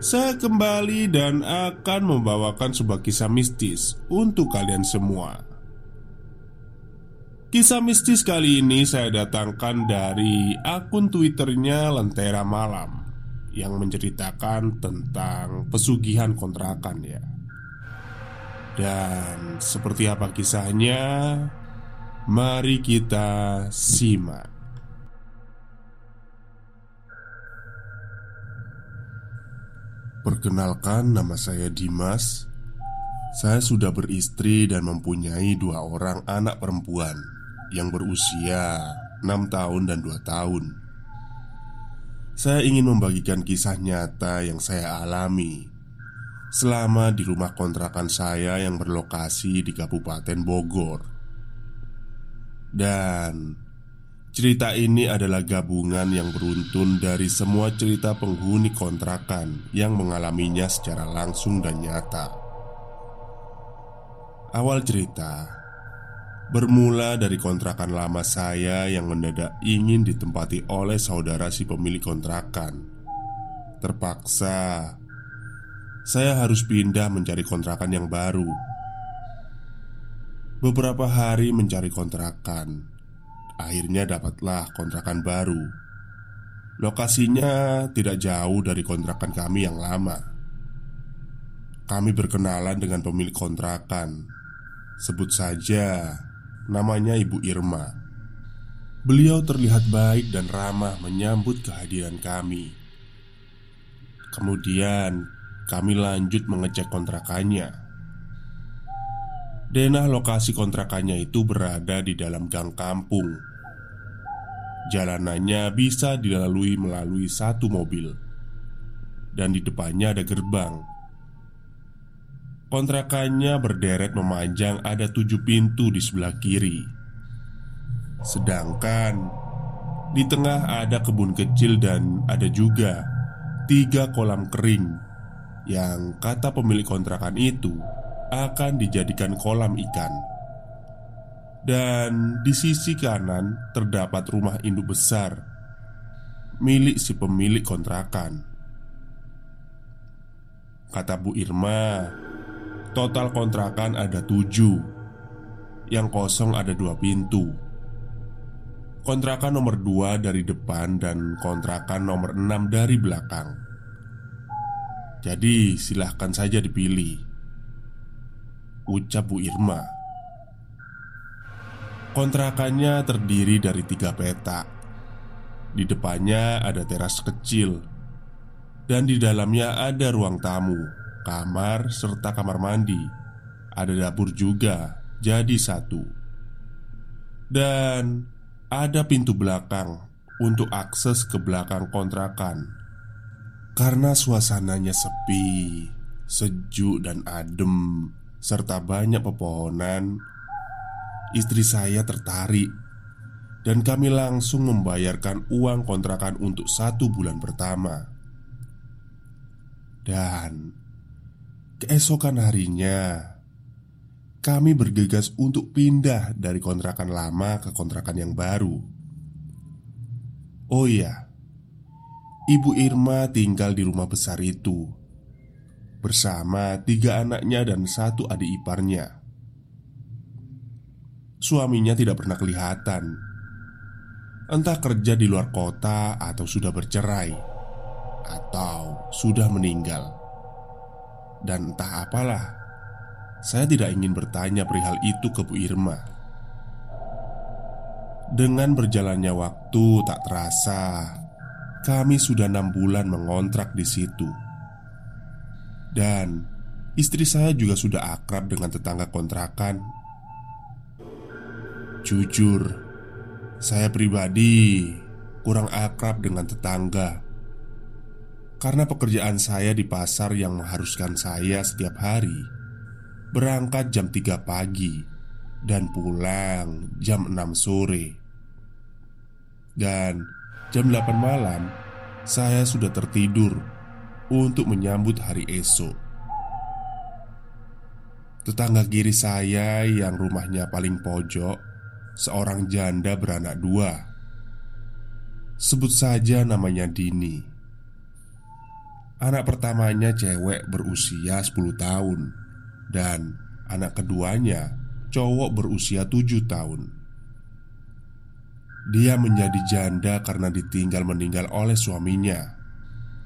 saya kembali dan akan membawakan sebuah kisah mistis untuk kalian semua. Kisah mistis kali ini saya datangkan dari akun Twitternya Lentera Malam yang menceritakan tentang pesugihan kontrakan ya. Dan seperti apa kisahnya? Mari kita simak. Perkenalkan, nama saya Dimas. Saya sudah beristri dan mempunyai dua orang anak perempuan yang berusia 6 tahun dan 2 tahun. Saya ingin membagikan kisah nyata yang saya alami selama di rumah kontrakan saya yang berlokasi di Kabupaten Bogor. Dan Cerita ini adalah gabungan yang beruntun dari semua cerita penghuni kontrakan yang mengalaminya secara langsung dan nyata. Awal cerita bermula dari kontrakan lama saya yang mendadak ingin ditempati oleh saudara si pemilik kontrakan. Terpaksa saya harus pindah mencari kontrakan yang baru. Beberapa hari mencari kontrakan Akhirnya dapatlah kontrakan baru. Lokasinya tidak jauh dari kontrakan kami yang lama. Kami berkenalan dengan pemilik kontrakan. Sebut saja Namanya Ibu Irma. Beliau terlihat baik dan ramah menyambut kehadiran kami. Kemudian kami lanjut mengecek kontrakannya. Denah lokasi kontrakannya itu berada di dalam gang kampung. Jalanannya bisa dilalui melalui satu mobil, dan di depannya ada gerbang. Kontrakannya berderet memanjang, ada tujuh pintu di sebelah kiri, sedangkan di tengah ada kebun kecil, dan ada juga tiga kolam kering yang kata pemilik kontrakan itu akan dijadikan kolam ikan. Dan di sisi kanan terdapat rumah induk besar milik si pemilik kontrakan. Kata Bu Irma, total kontrakan ada tujuh, yang kosong ada dua pintu. Kontrakan nomor dua dari depan dan kontrakan nomor enam dari belakang. Jadi silahkan saja dipilih Ucap Bu Irma Kontrakannya terdiri dari tiga petak Di depannya ada teras kecil. Dan di dalamnya ada ruang tamu Kamar serta kamar mandi. Ada dapur juga Jadi satu. Dan ada pintu belakang Untuk akses ke belakang kontrakan. Karena suasananya sepi Sejuk dan adem serta banyak pepohonan, istri saya tertarik dan kami langsung membayarkan uang kontrakan untuk satu bulan pertama. Dan keesokan harinya, kami bergegas untuk pindah dari kontrakan lama ke kontrakan yang baru. Oh iya, Ibu Irma tinggal di rumah besar itu bersama tiga anaknya dan satu adik iparnya. Suaminya tidak pernah kelihatan, entah kerja di luar kota atau sudah bercerai, atau sudah meninggal, dan entah apalah saya tidak ingin bertanya perihal itu ke Bu Irma. Dengan berjalannya waktu tak terasa, kami sudah enam bulan mengontrak di situ. Dan istri saya juga sudah akrab dengan tetangga kontrakan. Jujur, saya pribadi kurang akrab dengan tetangga. Karena pekerjaan saya di pasar yang mengharuskan saya setiap hari Berangkat jam 3 pagi Dan pulang jam 6 sore. Dan jam 8 malam Saya sudah tertidur Untuk menyambut hari esok. Tetangga kiri saya yang rumahnya paling pojok Seorang janda beranak dua Sebut saja namanya Dini Anak pertamanya cewek berusia 10 tahun dan anak keduanya cowok berusia tujuh tahun. Dia menjadi janda karena ditinggal meninggal oleh suaminya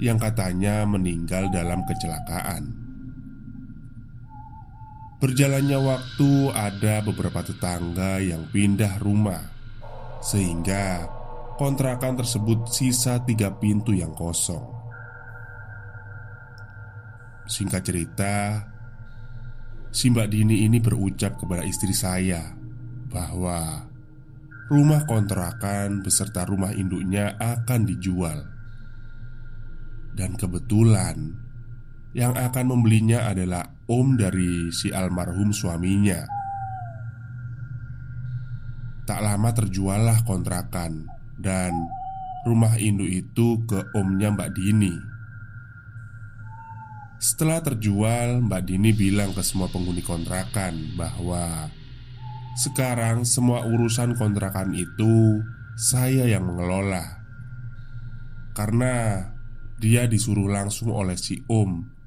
yang katanya meninggal dalam kecelakaan. Berjalannya waktu, ada beberapa tetangga yang pindah rumah, sehingga kontrakan tersebut sisa tiga pintu yang kosong. Singkat cerita, Si Mbak Dini ini berucap kepada istri saya bahwa rumah kontrakan beserta rumah induknya akan dijual. Dan kebetulan yang akan membelinya adalah om dari si almarhum suaminya. Tak lama terjuallah kontrakan dan rumah induk itu ke omnya Mbak Dini. Setelah terjual, Mbak Dini bilang ke semua penghuni kontrakan bahwa sekarang semua urusan kontrakan itu saya yang mengelola. Karena dia disuruh langsung oleh si Om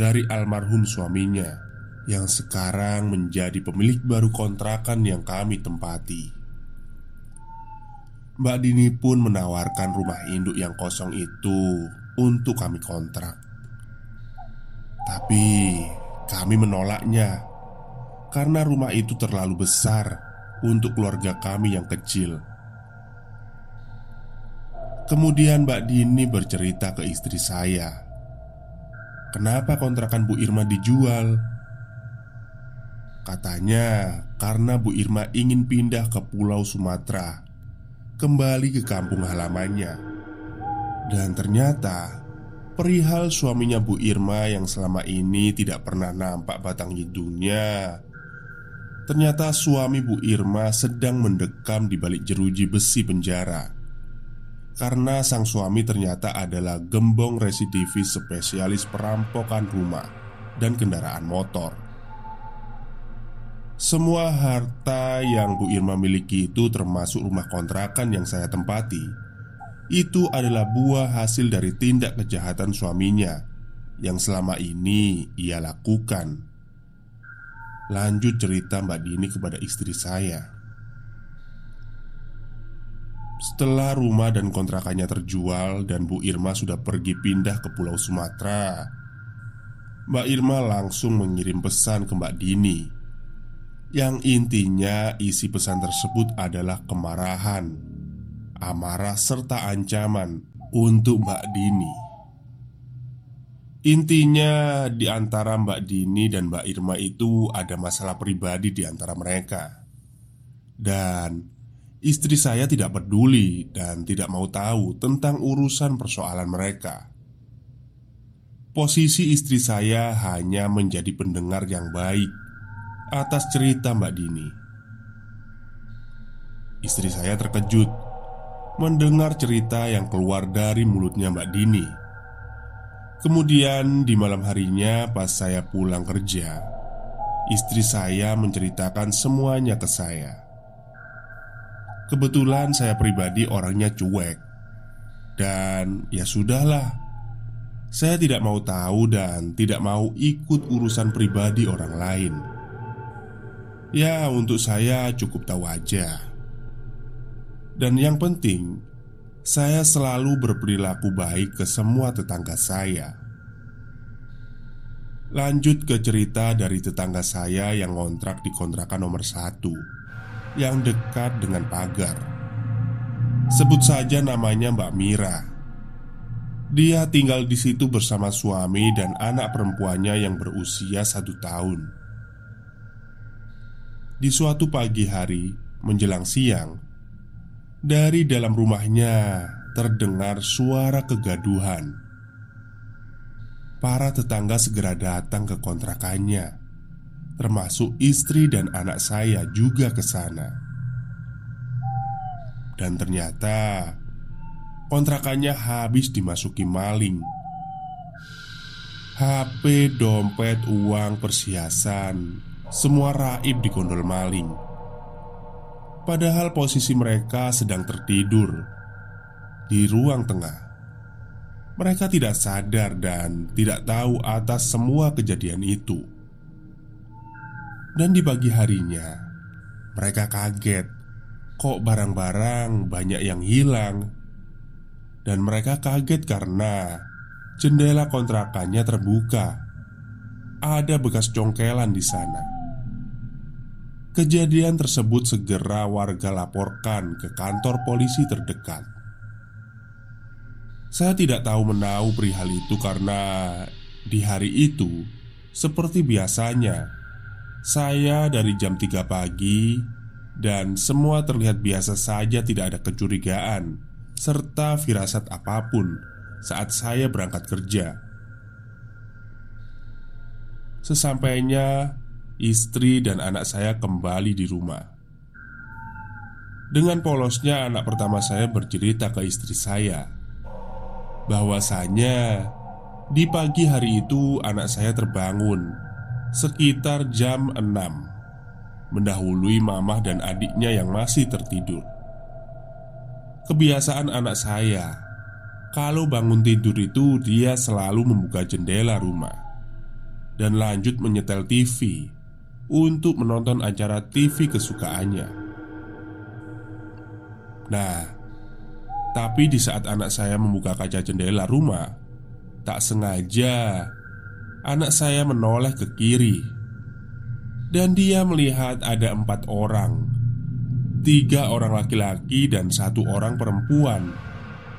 dari almarhum suaminya yang sekarang menjadi pemilik baru kontrakan yang kami tempati. Mbak Dini pun menawarkan rumah induk yang kosong itu untuk kami kontrak. Tapi kami menolaknya karena rumah itu terlalu besar untuk keluarga kami yang kecil. Kemudian Mbak Dini bercerita ke istri saya Kenapa kontrakan Bu Irma dijual? Katanya karena Bu Irma ingin pindah ke pulau Sumatera Kembali ke kampung halamannya Dan ternyata Perihal suaminya Bu Irma yang selama ini tidak pernah nampak batang hidungnya Ternyata suami Bu Irma sedang mendekam di balik jeruji besi penjara Karena sang suami ternyata adalah gembong residivis spesialis perampokan rumah dan kendaraan motor Semua harta yang Bu Irma miliki itu termasuk rumah kontrakan yang saya tempati itu adalah buah hasil dari tindak kejahatan suaminya yang selama ini ia lakukan. Lanjut cerita Mbak Dini kepada istri saya. Setelah rumah dan kontrakannya terjual dan Bu Irma sudah pergi pindah ke Pulau Sumatera, Mbak Irma langsung mengirim pesan ke Mbak Dini yang intinya isi pesan tersebut adalah kemarahan amarah, serta ancaman untuk Mbak Dini. Intinya, di antara Mbak Dini dan Mbak Irma itu ada masalah pribadi di antara mereka, dan istri saya tidak peduli dan tidak mau tahu tentang urusan persoalan mereka. Posisi istri saya hanya menjadi pendengar yang baik atas cerita Mbak Dini. istri saya terkejut mendengar cerita yang keluar dari mulutnya Mbak Dini. Kemudian di malam harinya pas saya pulang kerja, istri saya menceritakan semuanya ke saya. Kebetulan saya pribadi orangnya cuek. Dan ya sudahlah. Saya tidak mau tahu dan tidak mau ikut urusan pribadi orang lain. Ya untuk saya cukup tahu aja. Dan yang penting Saya selalu berperilaku baik ke semua tetangga saya. Lanjut ke cerita dari tetangga saya yang ngontrak di kontrakan nomor satu yang dekat dengan pagar. Sebut saja namanya Mbak Mira. Dia tinggal di situ bersama suami dan anak perempuannya yang berusia satu tahun. Di suatu pagi hari menjelang siang, dari dalam rumahnya terdengar suara kegaduhan. Para tetangga segera datang ke kontrakannya termasuk istri dan anak saya juga ke sana. Dan ternyata kontrakannya habis dimasuki maling. HP, dompet, uang, perhiasan, semua raib di gondol maling. Padahal posisi mereka sedang tertidur di ruang tengah. Mereka tidak sadar dan tidak tahu atas semua kejadian itu. Dan di pagi harinya, mereka kaget kok barang-barang banyak yang hilang. Dan mereka kaget karena jendela kontrakannya terbuka. Ada bekas congkelan di sana. Kejadian tersebut segera warga laporkan ke kantor polisi terdekat. Saya tidak tahu menahu perihal itu karena di hari itu, seperti biasanya, saya dari jam 3 pagi dan semua terlihat biasa saja tidak ada kecurigaan serta firasat apa pun saat saya berangkat kerja. Sesampainya istri dan anak saya kembali di rumah. Dengan polosnya anak pertama saya bercerita ke istri saya bahwasanya di pagi hari itu anak saya terbangun Sekitar jam 6 Mendahului mamah dan adiknya yang masih tertidur. Kebiasaan anak saya Kalau bangun tidur itu dia selalu membuka jendela rumah Dan lanjut menyetel TV Untuk menonton acara TV kesukaannya. Nah Tapi di saat anak saya membuka kaca jendela rumah Tak sengaja anak saya menoleh ke kiri, dan dia melihat ada empat orang: tiga orang laki-laki dan satu orang perempuan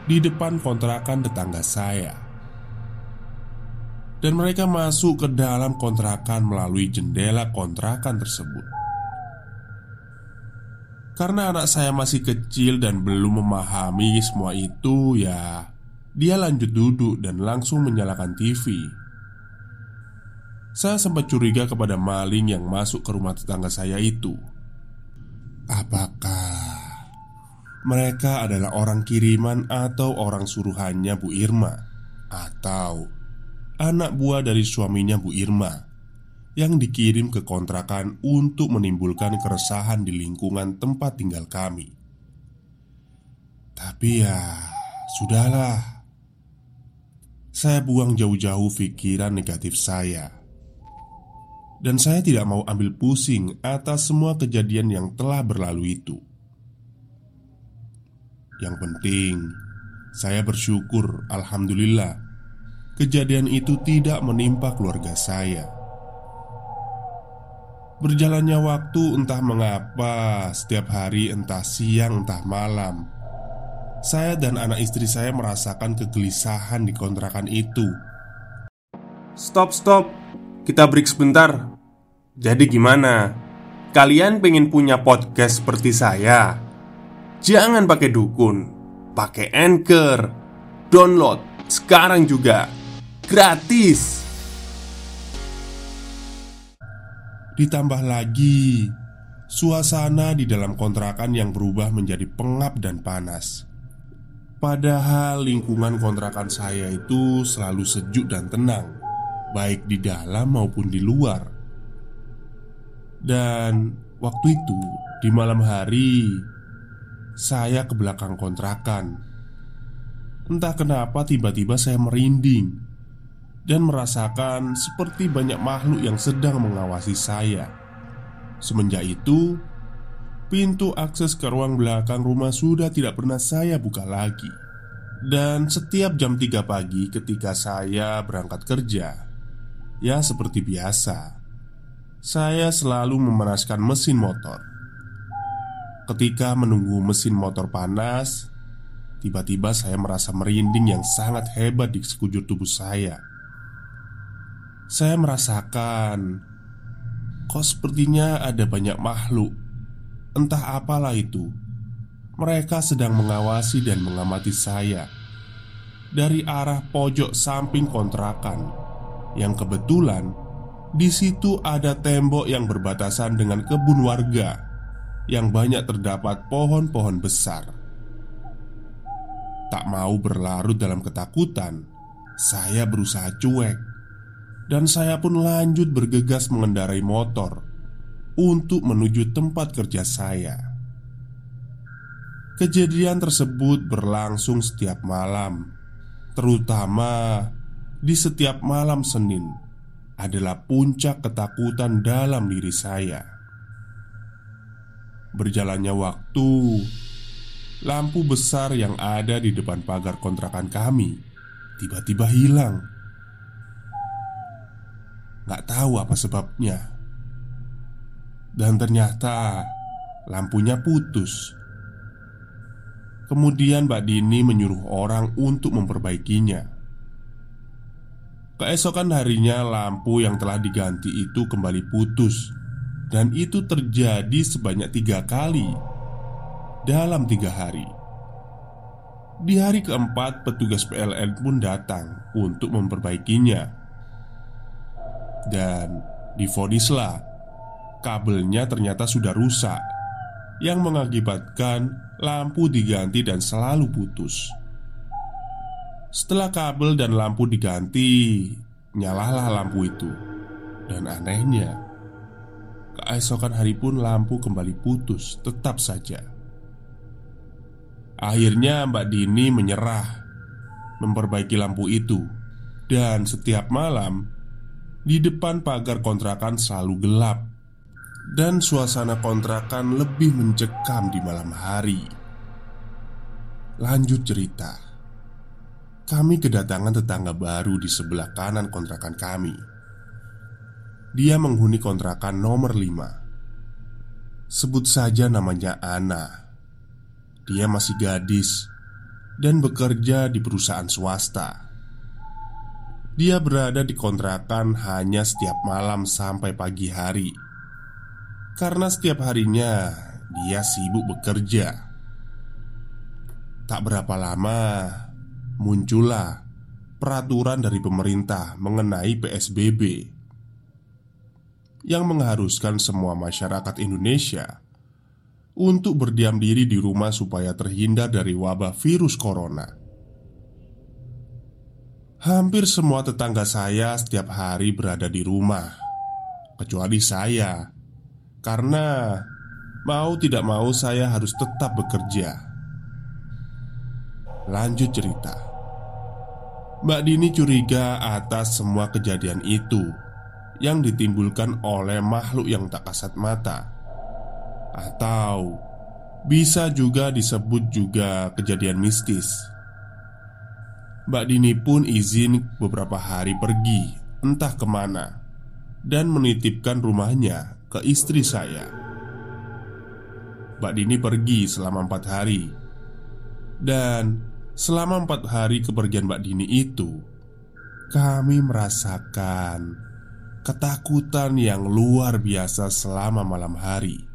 di depan kontrakan tetangga saya. Dan mereka masuk ke dalam kontrakan melalui jendela kontrakan tersebut. Karena anak saya masih kecil dan belum memahami semua itu, ya, dia lanjut duduk dan langsung menyalakan TV. Saya sempat curiga kepada maling yang masuk ke rumah tetangga saya itu. Apakah mereka adalah orang kiriman atau orang suruhannya Bu Irma, atau anak buah dari suaminya Bu Irma yang dikirim ke kontrakan untuk menimbulkan keresahan di lingkungan tempat tinggal kami? Tapi ya, sudahlah. Saya buang jauh-jauh pikiran negatif saya dan saya tidak mau ambil pusing atas semua kejadian yang telah berlalu itu. Yang penting, saya bersyukur, alhamdulillah, kejadian itu tidak menimpa keluarga saya. Berjalannya waktu, entah mengapa, setiap hari, entah siang, entah malam, saya dan anak istri saya merasakan kegelisahan di kontrakan itu. Stop, stop, kita break sebentar. Jadi gimana? Kalian pengen punya podcast seperti saya? Jangan pakai dukun, pakai Anchor. Download sekarang juga. Gratis. Ditambah lagi, suasana di dalam kontrakan yang berubah menjadi pengap dan panas. Padahal lingkungan kontrakan saya itu selalu sejuk dan tenang, baik di dalam maupun di luar. Dan waktu itu, di malam hari, saya ke belakang kontrakan. Entah kenapa, tiba-tiba saya merinding dan merasakan seperti banyak makhluk yang sedang mengawasi saya. Semenjak itu, pintu akses ke ruang belakang rumah sudah tidak pernah saya buka lagi. Dan setiap jam 3 pagi ketika saya berangkat kerja, ya seperti biasa, saya selalu memanaskan mesin motor. Ketika menunggu mesin motor panas, tiba-tiba saya merasa merinding yang sangat hebat di sekujur tubuh saya. Saya merasakan Kok sepertinya ada banyak makhluk Entah apalah itu Mereka sedang mengawasi dan mengamati saya Dari arah pojok samping kontrakan Yang kebetulan di situ ada tembok yang berbatasan dengan kebun warga Yang banyak terdapat pohon-pohon besar Tak mau berlarut dalam ketakutan Saya berusaha cuek dan saya pun lanjut bergegas mengendarai motor untuk menuju tempat kerja saya. Kejadian tersebut berlangsung setiap malam, terutama di setiap malam Senin, adalah puncak ketakutan dalam diri saya. Berjalannya waktu, lampu besar yang ada di depan pagar kontrakan kami tiba-tiba hilang. Gak tahu apa sebabnya. Dan ternyata Lampunya putus. Kemudian Mbak Dini menyuruh orang untuk memperbaikinya Keesokan harinya lampu yang telah diganti itu kembali putus. Dan itu terjadi sebanyak tiga kali Dalam tiga hari. Di hari keempat petugas PLN pun datang untuk memperbaikinya. Dan difonislah kabelnya ternyata sudah rusak Yang mengakibatkan lampu diganti dan selalu putus Setelah kabel dan lampu diganti Nyalalah lampu itu. Dan anehnya Keesokan hari pun lampu kembali putus Tetap saja. Akhirnya Mbak Dini menyerah Memperbaiki lampu itu. Dan setiap malam di depan pagar kontrakan selalu gelap. Dan suasana kontrakan lebih mencekam di malam hari. Lanjut cerita Kami kedatangan tetangga baru di sebelah kanan kontrakan kami. Dia menghuni kontrakan nomor 5 Sebut saja namanya Ana. Dia masih gadis Dan bekerja di perusahaan swasta. Dia berada di kontrakan hanya setiap malam sampai pagi hari. Karena setiap harinya dia sibuk bekerja. Tak berapa lama muncullah peraturan dari pemerintah mengenai PSBB Yang mengharuskan semua masyarakat Indonesia Untuk berdiam diri di rumah supaya terhindar dari wabah virus corona Hampir semua tetangga saya setiap hari berada di rumah, kecuali saya, karena mau tidak mau saya harus tetap bekerja. Lanjut cerita, Mbak Dini curiga atas semua kejadian itu yang ditimbulkan oleh makhluk yang tak kasat mata, atau bisa juga disebut juga kejadian mistis. Mbak Dini pun izin beberapa hari pergi Entah ke mana Dan menitipkan rumahnya ke istri saya. Mbak Dini pergi selama empat hari. Dan selama empat hari kepergian Mbak Dini itu Kami merasakan ketakutan yang luar biasa selama malam hari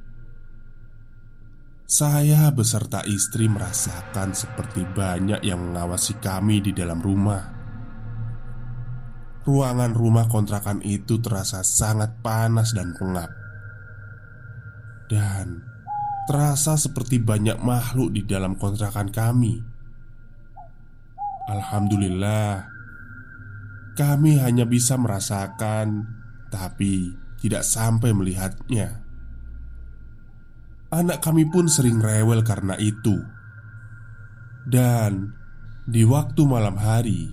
saya beserta istri merasakan seperti banyak yang mengawasi kami di dalam rumah. Ruangan rumah kontrakan itu terasa sangat panas dan pengap. dan terasa seperti banyak makhluk di dalam kontrakan kami. Alhamdulillah, kami hanya bisa merasakan, tapi tidak sampai melihatnya. Anak kami pun sering rewel karena itu, dan di waktu malam hari,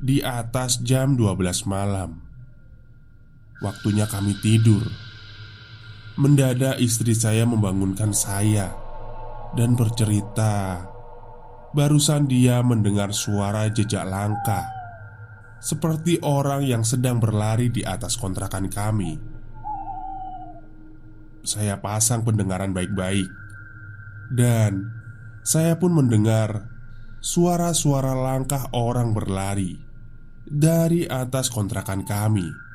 di atas jam 12 malam, waktunya kami tidur. Mendadak istri saya membangunkan saya dan bercerita Barusan dia mendengar suara jejak langkah Seperti orang yang sedang berlari di atas kontrakan kami. Saya pasang pendengaran baik-baik Dan saya pun mendengar Suara-suara langkah orang berlari Dari atas kontrakan kami